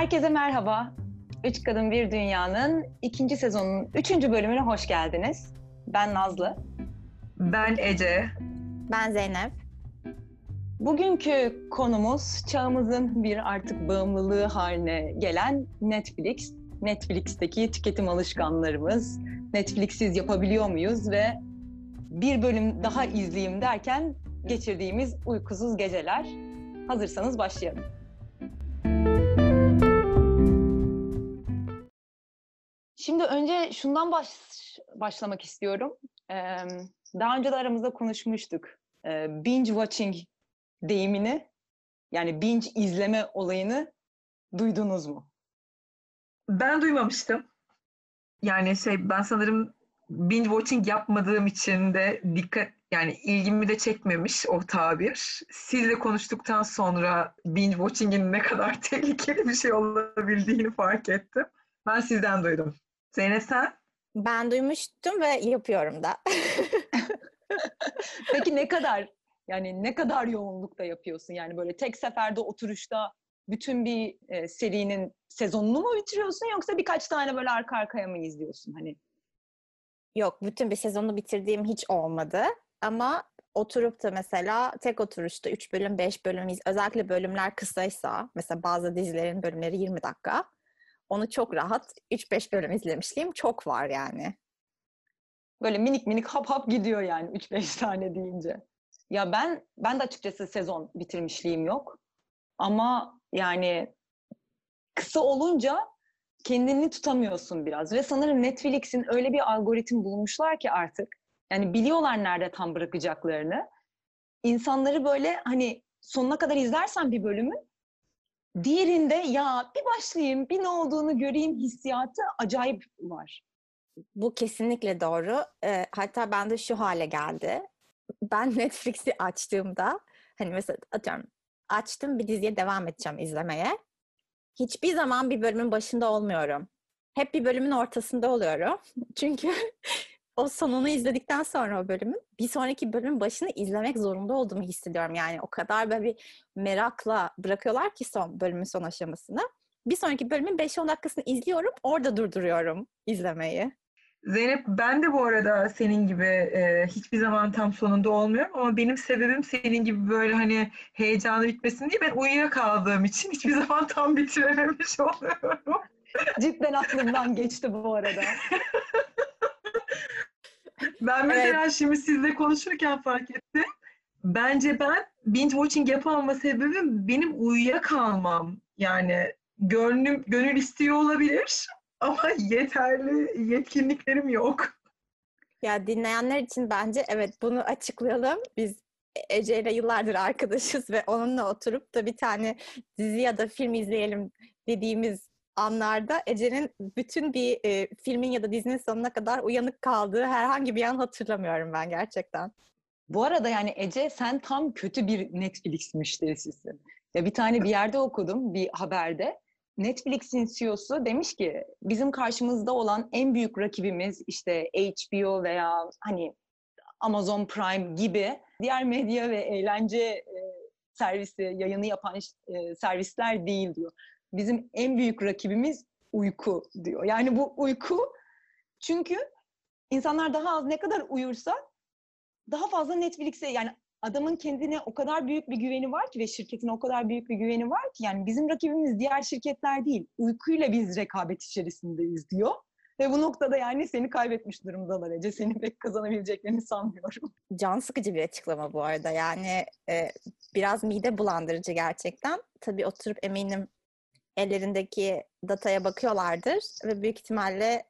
Herkese merhaba. Üç Kadın Bir Dünya'nın ikinci sezonunun üçüncü bölümüne hoş geldiniz. Ben Nazlı. Ben Ece. Ben Zeynep. Bugünkü konumuz çağımızın bir artık bağımlılığı haline gelen Netflix. Netflix'teki tüketim alışkanlarımız, Netflix'siz yapabiliyor muyuz ve bir bölüm daha izleyeyim derken geçirdiğimiz uykusuz geceler. Hazırsanız başlayalım. Şimdi önce şundan baş, başlamak istiyorum. Ee, daha önce de aramızda konuşmuştuk. Ee, binge watching deyimini, yani binge izleme olayını duydunuz mu? Ben duymamıştım. Yani şey ben sanırım binge watching yapmadığım için de dikkat yani ilgimi de çekmemiş o tabir. Sizle konuştuktan sonra binge watching'in ne kadar tehlikeli bir şey olabildiğini fark ettim. Ben sizden duydum. Zeynep sen? Ben duymuştum ve yapıyorum da. Peki ne kadar yani ne kadar yoğunlukta yapıyorsun? Yani böyle tek seferde oturuşta bütün bir e, serinin sezonunu mu bitiriyorsun yoksa birkaç tane böyle arka arkaya mı izliyorsun hani? Yok, bütün bir sezonu bitirdiğim hiç olmadı. Ama oturup da mesela tek oturuşta 3 bölüm, 5 bölüm, özellikle bölümler kısaysa, mesela bazı dizilerin bölümleri 20 dakika, onu çok rahat 3-5 bölüm izlemişliğim çok var yani. Böyle minik minik hap hap gidiyor yani 3-5 tane deyince. Ya ben ben de açıkçası sezon bitirmişliğim yok. Ama yani kısa olunca kendini tutamıyorsun biraz. Ve sanırım Netflix'in öyle bir algoritm bulmuşlar ki artık. Yani biliyorlar nerede tam bırakacaklarını. İnsanları böyle hani sonuna kadar izlersen bir bölümü diğerinde ya bir başlayayım, bir ne olduğunu göreyim hissiyatı acayip var. Bu kesinlikle doğru. Ee, hatta bende şu hale geldi. Ben Netflix'i açtığımda hani mesela atıyorum açtım bir diziye devam edeceğim izlemeye. Hiçbir zaman bir bölümün başında olmuyorum. Hep bir bölümün ortasında oluyorum. Çünkü o sonunu izledikten sonra o bölümün bir sonraki bölümün başını izlemek zorunda olduğumu hissediyorum. Yani o kadar böyle bir merakla bırakıyorlar ki son bölümün son aşamasını. Bir sonraki bölümün 5-10 dakikasını izliyorum. Orada durduruyorum izlemeyi. Zeynep ben de bu arada senin gibi e, hiçbir zaman tam sonunda olmuyorum ama benim sebebim senin gibi böyle hani heyecanı bitmesin diye ben uyuyakaldığım için hiçbir zaman tam bitirememiş oluyorum. Cidden aklımdan geçti bu arada. Ben mesela şimdi sizle konuşurken fark ettim. Bence ben binge watching yapamama sebebim benim uyuyakalmam. Yani gönlüm, gönül istiyor olabilir ama yeterli yetkinliklerim yok. Ya dinleyenler için bence evet bunu açıklayalım. Biz Ece ile yıllardır arkadaşız ve onunla oturup da bir tane dizi ya da film izleyelim dediğimiz anlarda Ece'nin bütün bir e, filmin ya da dizinin sonuna kadar uyanık kaldığı herhangi bir an hatırlamıyorum ben gerçekten. Bu arada yani Ece sen tam kötü bir Netflix müşterisisin. Ya bir tane bir yerde okudum bir haberde. Netflix'in CEO'su demiş ki bizim karşımızda olan en büyük rakibimiz işte HBO veya hani Amazon Prime gibi diğer medya ve eğlence e, servisi, yayını yapan e, servisler değil diyor. Bizim en büyük rakibimiz uyku diyor. Yani bu uyku çünkü insanlar daha az ne kadar uyursa daha fazla Netflix'e yani adamın kendine o kadar büyük bir güveni var ki ve şirketine o kadar büyük bir güveni var ki yani bizim rakibimiz diğer şirketler değil. Uykuyla biz rekabet içerisindeyiz diyor. Ve bu noktada yani seni kaybetmiş durumdalar Ece. Seni pek kazanabileceklerini sanmıyorum. Can sıkıcı bir açıklama bu arada. Yani e, biraz mide bulandırıcı gerçekten. Tabii oturup eminim ellerindeki dataya bakıyorlardır ve büyük ihtimalle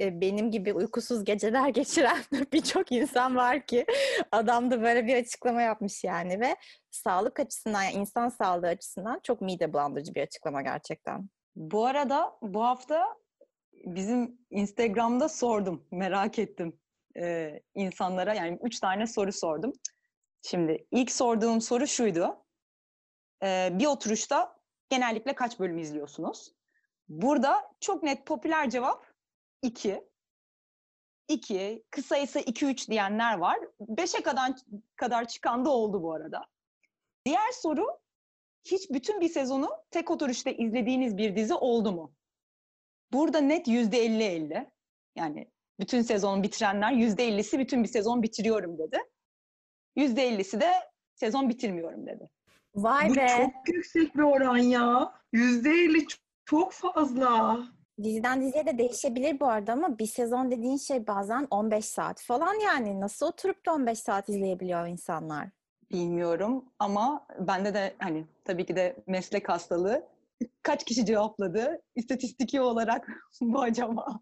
e, benim gibi uykusuz geceler geçiren birçok insan var ki adam da böyle bir açıklama yapmış yani ve sağlık açısından yani insan sağlığı açısından çok mide bulandırıcı bir açıklama gerçekten. Bu arada bu hafta bizim Instagram'da sordum, merak ettim ee, insanlara yani üç tane soru sordum. Şimdi ilk sorduğum soru şuydu. Ee, bir oturuşta genellikle kaç bölüm izliyorsunuz? Burada çok net popüler cevap 2. 2, kısaysa 2-3 diyenler var. 5'e kadar, kadar çıkan da oldu bu arada. Diğer soru hiç bütün bir sezonu tek oturuşta izlediğiniz bir dizi oldu mu? Burada net yüzde elli elli. Yani bütün sezonu bitirenler yüzde ellisi bütün bir sezon bitiriyorum dedi. Yüzde ellisi de sezon bitirmiyorum dedi. Vay Bu be. çok yüksek bir oran ya. Yüzde elli çok fazla. Diziden diziye de değişebilir bu arada ama bir sezon dediğin şey bazen 15 saat falan yani. Nasıl oturup da 15 saat izleyebiliyor insanlar? Bilmiyorum ama bende de hani tabii ki de meslek hastalığı. Kaç kişi cevapladı? İstatistiki olarak bu acaba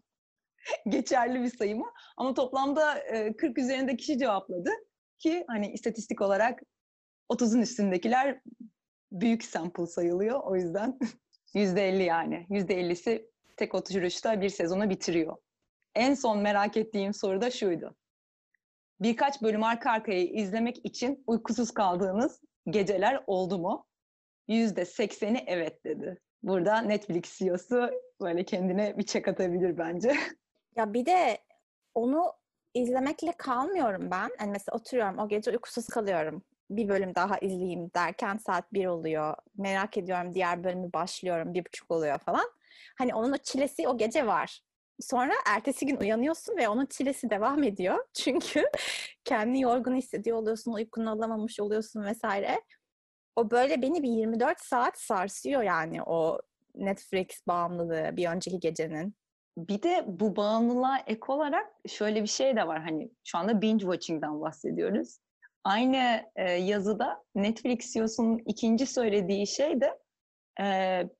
geçerli bir sayı mı? Ama toplamda e, 40 üzerinde kişi cevapladı ki hani istatistik olarak 30'un üstündekiler büyük sample sayılıyor. O yüzden %50 yani. %50'si tek oturuşta bir sezonu bitiriyor. En son merak ettiğim soru da şuydu. Birkaç bölüm arka arkaya izlemek için uykusuz kaldığınız geceler oldu mu? %80'i evet dedi. Burada Netflix CEO'su böyle kendine bir çek atabilir bence. Ya bir de onu izlemekle kalmıyorum ben. Hani mesela oturuyorum o gece uykusuz kalıyorum. Bir bölüm daha izleyeyim derken saat bir oluyor. Merak ediyorum diğer bölümü başlıyorum bir buçuk oluyor falan. Hani onun o çilesi o gece var. Sonra ertesi gün uyanıyorsun ve onun çilesi devam ediyor. Çünkü kendini yorgun hissediyor oluyorsun, uykunu alamamış oluyorsun vesaire. O böyle beni bir 24 saat sarsıyor yani o Netflix bağımlılığı bir önceki gecenin. Bir de bu bağımlılığa ek olarak şöyle bir şey de var. Hani şu anda binge watching'den bahsediyoruz. Aynı e, yazıda Netflix CEO'sunun ikinci söylediği şey de e,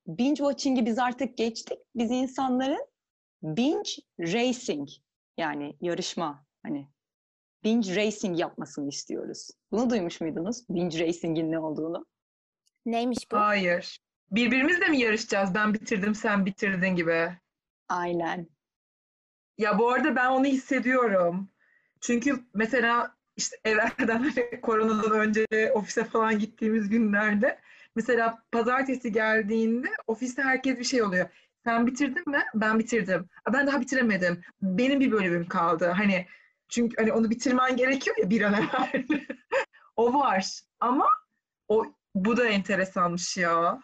binge watching'i biz artık geçtik. Biz insanların binge racing yani yarışma hani binge racing yapmasını istiyoruz. Bunu duymuş muydunuz? Binge racing'in ne olduğunu? Neymiş bu? Hayır. Birbirimizle mi yarışacağız? Ben bitirdim, sen bitirdin gibi. Aynen. Ya bu arada ben onu hissediyorum. Çünkü mesela işte evvelden hani koronadan önce ofise falan gittiğimiz günlerde mesela pazartesi geldiğinde ofiste herkes bir şey oluyor. Sen bitirdin mi? Ben bitirdim. "Aa, Ben daha bitiremedim. Benim bir bölümüm kaldı. Hani çünkü hani onu bitirmen gerekiyor ya bir an evvel. o var. Ama o bu da enteresanmış ya.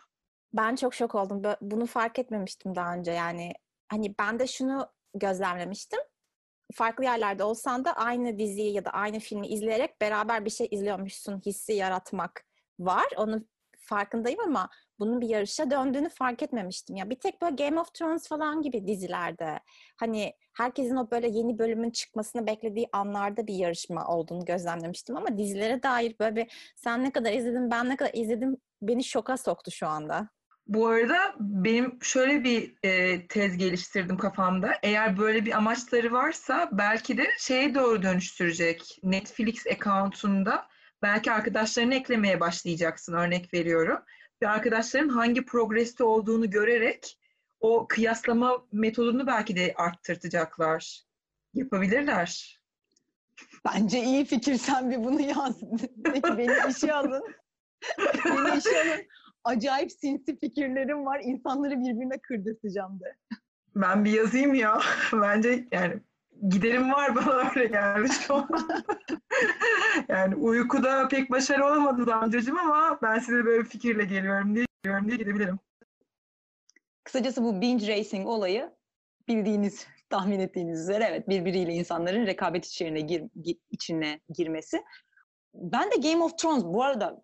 Ben çok şok oldum. Bunu fark etmemiştim daha önce. Yani hani ben de şunu gözlemlemiştim. Farklı yerlerde olsan da aynı diziyi ya da aynı filmi izleyerek beraber bir şey izliyormuşsun hissi yaratmak var. Onun farkındayım ama bunun bir yarışa döndüğünü fark etmemiştim. Ya bir tek böyle Game of Thrones falan gibi dizilerde hani herkesin o böyle yeni bölümün çıkmasını beklediği anlarda bir yarışma olduğunu gözlemlemiştim ama dizilere dair böyle bir sen ne kadar izledin ben ne kadar izledim beni şoka soktu şu anda. Bu arada benim şöyle bir e, tez geliştirdim kafamda. Eğer böyle bir amaçları varsa belki de şeye doğru dönüştürecek. Netflix account'unda belki arkadaşlarını eklemeye başlayacaksın. Örnek veriyorum. Ve arkadaşların hangi progreste olduğunu görerek o kıyaslama metodunu belki de arttırtacaklar. Yapabilirler. Bence iyi fikir. Sen bir bunu yaz. Beni işe alın. beni işe alın. Acayip sinsi fikirlerim var. İnsanları birbirine kırdırtacağım de. Ben bir yazayım ya. Bence yani giderim var bana öyle geldi şu an. yani uykuda pek başarılı olamadı amcacığım ama ben size böyle bir fikirle geliyorum diye geliyorum diye gidebilirim. Kısacası bu binge racing olayı bildiğiniz, tahmin ettiğiniz üzere evet birbiriyle insanların rekabet içine, gir, gi- içine girmesi. Ben de Game of Thrones bu arada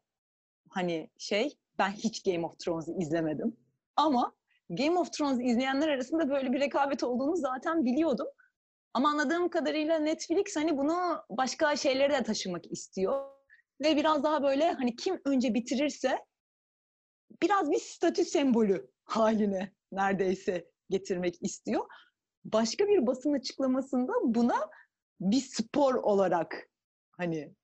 hani şey ben hiç Game of Thrones'u izlemedim. Ama Game of Thrones izleyenler arasında böyle bir rekabet olduğunu zaten biliyordum. Ama anladığım kadarıyla Netflix hani bunu başka şeylere de taşımak istiyor. Ve biraz daha böyle hani kim önce bitirirse biraz bir statü sembolü haline neredeyse getirmek istiyor. Başka bir basın açıklamasında buna bir spor olarak hani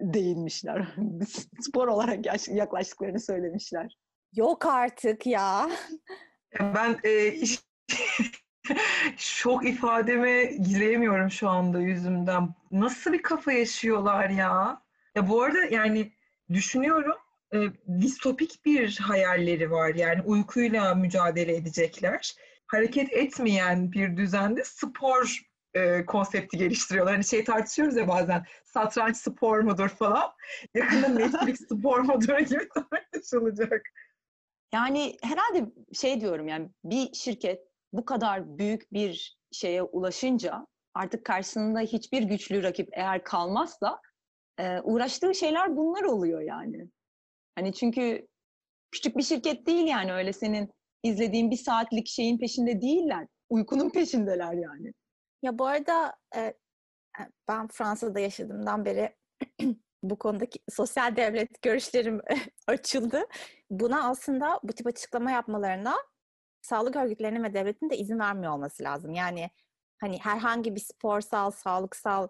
değinmişler. Spor olarak yaklaştıklarını söylemişler. Yok artık ya. Ben e, iş- şok ifademe gizleyemiyorum şu anda yüzümden. Nasıl bir kafa yaşıyorlar ya? Ya bu arada yani düşünüyorum e, distopik bir hayalleri var. Yani uykuyla mücadele edecekler. Hareket etmeyen bir düzende spor e, konsepti geliştiriyorlar. Hani şey tartışıyoruz ya bazen satranç spor mudur falan. Yakında Netflix spor mudur gibi tartışılacak. Yani herhalde şey diyorum yani bir şirket bu kadar büyük bir şeye ulaşınca artık karşısında hiçbir güçlü rakip eğer kalmazsa e, uğraştığı şeyler bunlar oluyor yani. Hani çünkü küçük bir şirket değil yani öyle senin izlediğin bir saatlik şeyin peşinde değiller. Uykunun peşindeler yani. Ya bu arada e, ben Fransa'da yaşadığımdan beri bu konudaki sosyal devlet görüşlerim açıldı. Buna aslında bu tip açıklama yapmalarına sağlık örgütlerinin ve devletin de izin vermiyor olması lazım. Yani hani herhangi bir sporsal, sağlıksal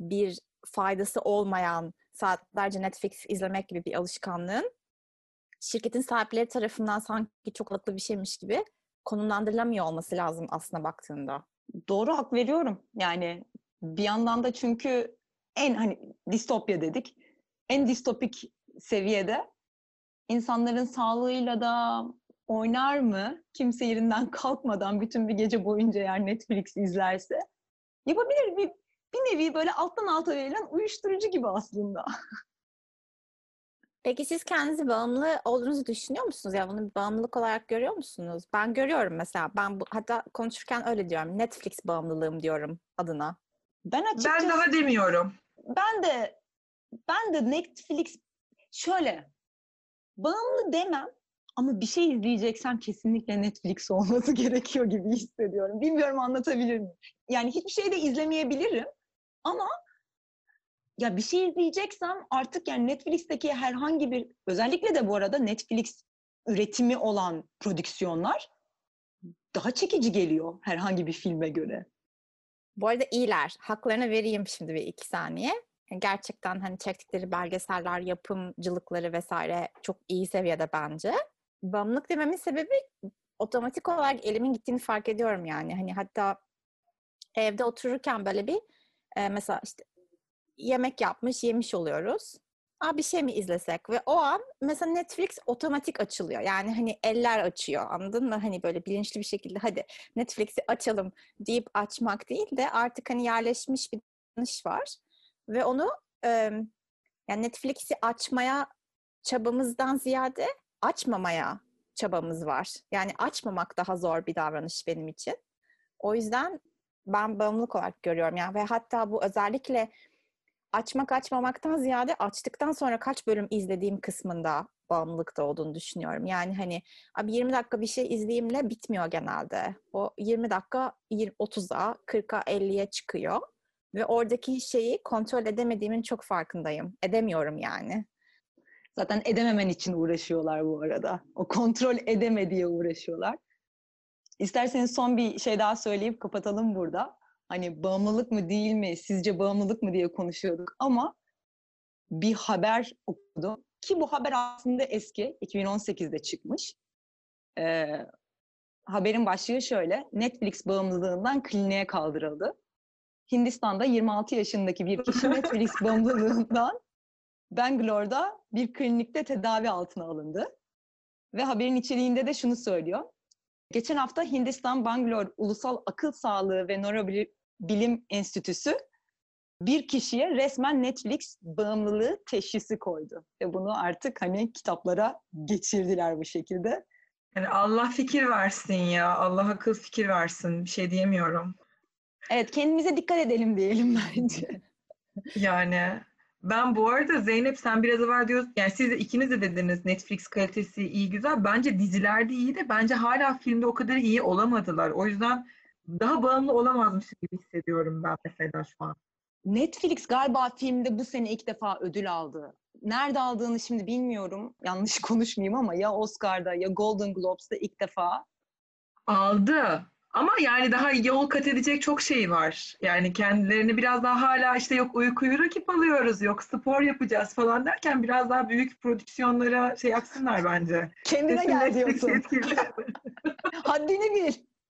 bir faydası olmayan saatlerce Netflix izlemek gibi bir alışkanlığın şirketin sahipleri tarafından sanki çok haklı bir şeymiş gibi konumlandırılamıyor olması lazım aslında baktığında. Doğru hak veriyorum. Yani bir yandan da çünkü en hani distopya dedik. En distopik seviyede insanların sağlığıyla da oynar mı? Kimse yerinden kalkmadan bütün bir gece boyunca eğer Netflix izlerse yapabilir. Bir, bir nevi böyle alttan alta verilen uyuşturucu gibi aslında. Peki siz kendinizi bağımlı olduğunuzu düşünüyor musunuz? Ya bunu bir bağımlılık olarak görüyor musunuz? Ben görüyorum mesela. Ben bu, hatta konuşurken öyle diyorum. Netflix bağımlılığım diyorum adına. Ben açıkçası... Ben daha demiyorum. Ben de ben de Netflix şöyle bağımlı demem ama bir şey izleyeceksem kesinlikle Netflix olması gerekiyor gibi hissediyorum. Bilmiyorum anlatabilir miyim? Yani hiçbir şey de izlemeyebilirim ama ya bir şey izleyeceksem artık yani Netflix'teki herhangi bir özellikle de bu arada Netflix üretimi olan prodüksiyonlar daha çekici geliyor herhangi bir filme göre. Bu arada iyiler. Haklarına vereyim şimdi bir iki saniye. Gerçekten hani çektikleri belgeseller, yapımcılıkları vesaire çok iyi seviyede bence. Bağımlılık dememin sebebi otomatik olarak elimin gittiğini fark ediyorum yani. Hani hatta evde otururken böyle bir e, mesela işte yemek yapmış, yemiş oluyoruz. Aa, bir şey mi izlesek? Ve o an mesela Netflix otomatik açılıyor. Yani hani eller açıyor anladın mı? Hani böyle bilinçli bir şekilde hadi Netflix'i açalım deyip açmak değil de artık hani yerleşmiş bir davranış var. Ve onu e, yani Netflix'i açmaya çabamızdan ziyade açmamaya çabamız var. Yani açmamak daha zor bir davranış benim için. O yüzden ben bağımlılık olarak görüyorum. Yani ve hatta bu özellikle açmak açmamaktan ziyade açtıktan sonra kaç bölüm izlediğim kısmında bağımlılıkta olduğunu düşünüyorum. Yani hani abi 20 dakika bir şey izleyeyimle bitmiyor genelde. O 20 dakika 30'a, 40'a, 50'ye çıkıyor. Ve oradaki şeyi kontrol edemediğimin çok farkındayım. Edemiyorum yani. Zaten edememen için uğraşıyorlar bu arada. O kontrol edeme diye uğraşıyorlar. İsterseniz son bir şey daha söyleyip kapatalım burada hani bağımlılık mı değil mi, sizce bağımlılık mı diye konuşuyorduk ama bir haber okudum ki bu haber aslında eski, 2018'de çıkmış. Ee, haberin başlığı şöyle, Netflix bağımlılığından kliniğe kaldırıldı. Hindistan'da 26 yaşındaki bir kişi Netflix bağımlılığından Bangalore'da bir klinikte tedavi altına alındı. Ve haberin içeriğinde de şunu söylüyor. Geçen hafta Hindistan Bangalore Ulusal Akıl Sağlığı ve Bilim Enstitüsü bir kişiye resmen Netflix bağımlılığı teşhisi koydu. Ve bunu artık hani kitaplara geçirdiler bu şekilde. Yani Allah fikir versin ya. Allah akıl fikir versin. Bir şey diyemiyorum. Evet kendimize dikkat edelim diyelim bence. yani ben bu arada Zeynep sen biraz evvel diyorsun yani siz de ikiniz de dediniz Netflix kalitesi iyi güzel. Bence dizilerde iyi de bence hala filmde o kadar iyi olamadılar. O yüzden daha bağımlı olamazmışım gibi hissediyorum ben mesela şu an. Netflix galiba filmde bu sene ilk defa ödül aldı. Nerede aldığını şimdi bilmiyorum. Yanlış konuşmayayım ama ya Oscar'da ya Golden Globes'da ilk defa. Aldı. Ama yani daha yol kat edecek çok şey var. Yani kendilerini biraz daha hala işte yok uykuyu rakip alıyoruz, yok spor yapacağız falan derken biraz daha büyük prodüksiyonlara şey yapsınlar bence. Kendine gel diyorsun. Haddini bil.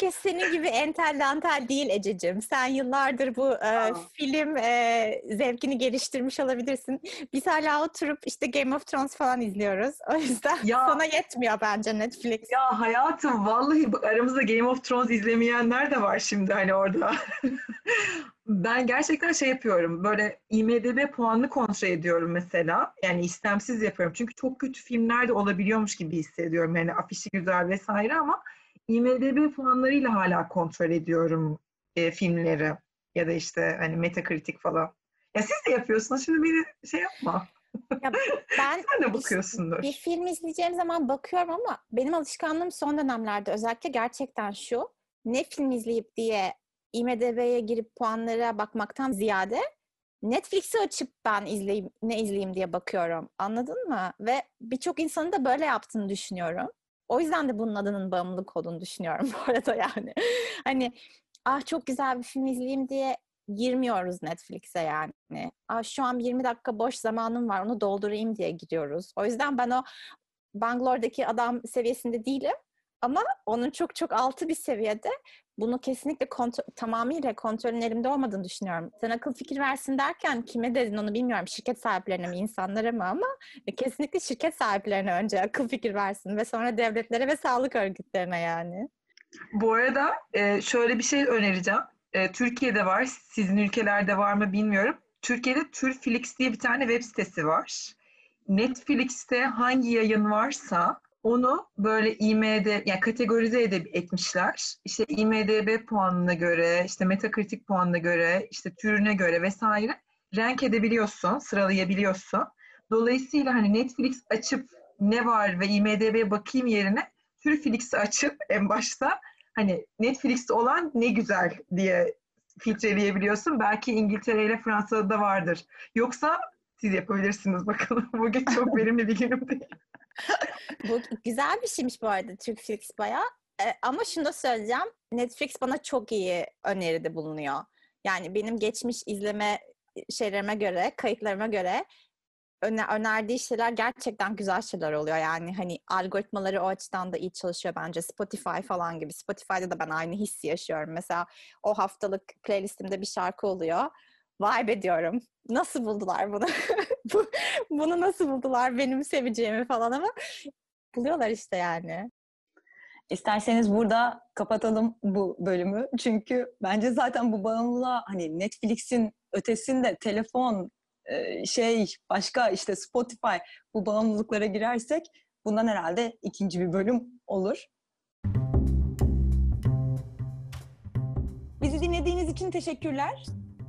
herkes senin gibi entel dantel değil Ececiğim. Sen yıllardır bu e, film e, zevkini geliştirmiş olabilirsin. Biz hala oturup işte Game of Thrones falan izliyoruz. O yüzden Ya- sana yetmiyor bence Netflix. Ya hayatım vallahi bak aramızda Game of Thrones izlemeyenler de var şimdi hani orada. ben gerçekten şey yapıyorum. Böyle IMDb puanını kontrol ediyorum mesela. Yani istemsiz yapıyorum. Çünkü çok kötü filmler de olabiliyormuş gibi hissediyorum. Yani afişi güzel vesaire ama IMDb puanlarıyla hala kontrol ediyorum e, filmleri. Ya da işte hani Metacritic falan. Ya siz de yapıyorsunuz. Şimdi beni şey yapma. Ya ben Sen de bir- bakıyorsundur. Bir film izleyeceğim zaman bakıyorum ama benim alışkanlığım son dönemlerde özellikle gerçekten şu. Ne film izleyip diye IMDb'ye girip puanlara bakmaktan ziyade Netflix'i açıp ben izleyeyim, ne izleyeyim diye bakıyorum. Anladın mı? Ve birçok insanın da böyle yaptığını düşünüyorum. O yüzden de bunun adının bağımlılık olduğunu düşünüyorum bu arada yani. hani ah çok güzel bir film izleyeyim diye girmiyoruz Netflix'e yani. Aa, şu an 20 dakika boş zamanım var onu doldurayım diye giriyoruz. O yüzden ben o Bangalore'daki adam seviyesinde değilim. Ama onun çok çok altı bir seviyede bunu kesinlikle kontrol, tamamıyla kontrolün elimde olmadığını düşünüyorum. Sen akıl fikir versin derken kime dedin onu bilmiyorum. Şirket sahiplerine mi, insanlara mı ama kesinlikle şirket sahiplerine önce akıl fikir versin ve sonra devletlere ve sağlık örgütlerine yani. Bu arada e, şöyle bir şey önereceğim. E, Türkiye'de var, sizin ülkelerde var mı bilmiyorum. Türkiye'de Turflix diye bir tane web sitesi var. Netflix'te hangi yayın varsa onu böyle IMD, yani kategorize edip etmişler. İşte IMDB puanına göre, işte Metacritic puanına göre, işte türüne göre vesaire renk edebiliyorsun, sıralayabiliyorsun. Dolayısıyla hani Netflix açıp ne var ve IMDb'ye bakayım yerine Turflix'i açıp en başta hani Netflix'te olan ne güzel diye filtreleyebiliyorsun. Belki İngiltere ile Fransa'da da vardır. Yoksa siz yapabilirsiniz bakalım. Bugün çok verimli bir günüm değil. Bu güzel bir şeymiş bu arada Türkflix bayağı. E, ama şunu da söyleyeceğim. Netflix bana çok iyi öneride bulunuyor. Yani benim geçmiş izleme şeylerime göre, kayıtlarıma göre öne- önerdiği şeyler gerçekten güzel şeyler oluyor. Yani hani algoritmaları o açıdan da iyi çalışıyor bence. Spotify falan gibi. Spotify'da da ben aynı hissi yaşıyorum. Mesela o haftalık playlistimde bir şarkı oluyor. Vibe ediyorum. Nasıl buldular bunu? Bu- bunu nasıl buldular benim seveceğimi falan ama buluyorlar işte yani. İsterseniz burada kapatalım bu bölümü. Çünkü bence zaten bu bağımlılığa hani Netflix'in ötesinde telefon, e, şey, başka işte Spotify bu bağımlılıklara girersek bundan herhalde ikinci bir bölüm olur. Bizi dinlediğiniz için teşekkürler.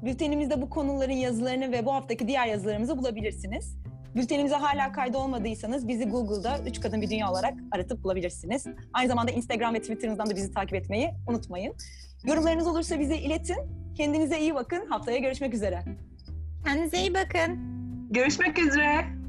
Bültenimizde bu konuların yazılarını ve bu haftaki diğer yazılarımızı bulabilirsiniz. Bültenimize hala kaydı olmadıysanız bizi Google'da Üç Kadın Bir Dünya olarak aratıp bulabilirsiniz. Aynı zamanda Instagram ve Twitter'ımızdan da bizi takip etmeyi unutmayın. Yorumlarınız olursa bize iletin. Kendinize iyi bakın. Haftaya görüşmek üzere. Kendinize iyi bakın. Görüşmek üzere.